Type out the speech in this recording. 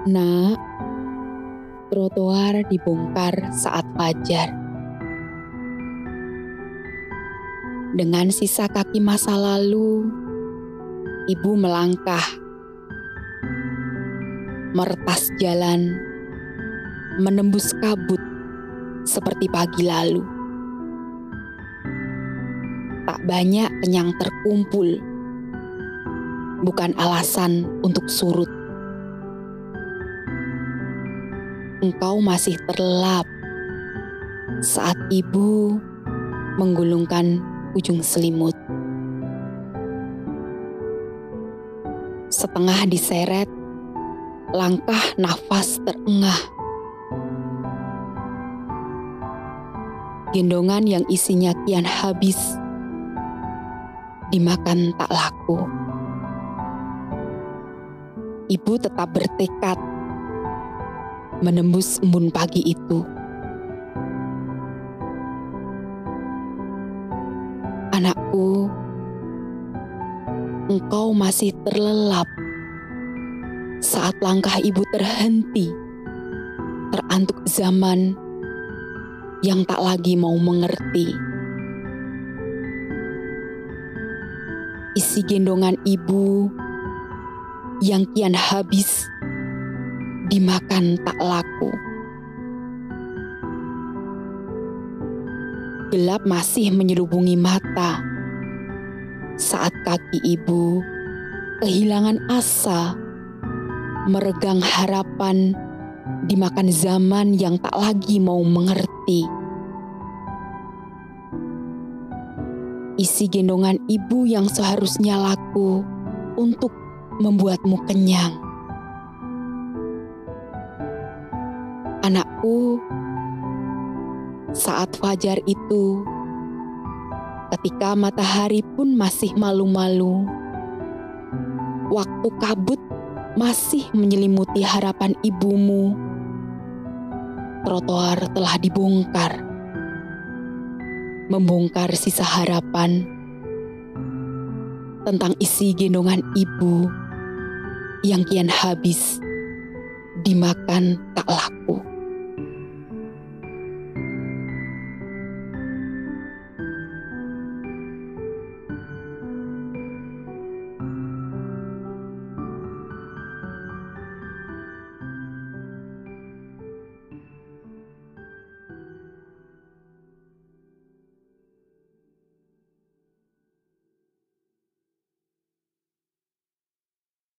Nak, trotoar dibongkar saat fajar. Dengan sisa kaki masa lalu, ibu melangkah, meretas jalan, menembus kabut seperti pagi lalu. Tak banyak kenyang terkumpul, bukan alasan untuk surut engkau masih terlelap saat ibu menggulungkan ujung selimut. Setengah diseret, langkah nafas terengah. Gendongan yang isinya kian habis, dimakan tak laku. Ibu tetap bertekad menembus embun pagi itu. Anakku, engkau masih terlelap saat langkah ibu terhenti, terantuk zaman yang tak lagi mau mengerti. Isi gendongan ibu yang kian habis dimakan tak laku. Gelap masih menyelubungi mata saat kaki ibu kehilangan asa, meregang harapan dimakan zaman yang tak lagi mau mengerti. Isi gendongan ibu yang seharusnya laku untuk membuatmu kenyang Anakku, saat fajar itu, ketika matahari pun masih malu-malu, waktu kabut masih menyelimuti harapan ibumu, trotoar telah dibongkar, membongkar sisa harapan tentang isi gendongan ibu yang kian habis dimakan tak laku.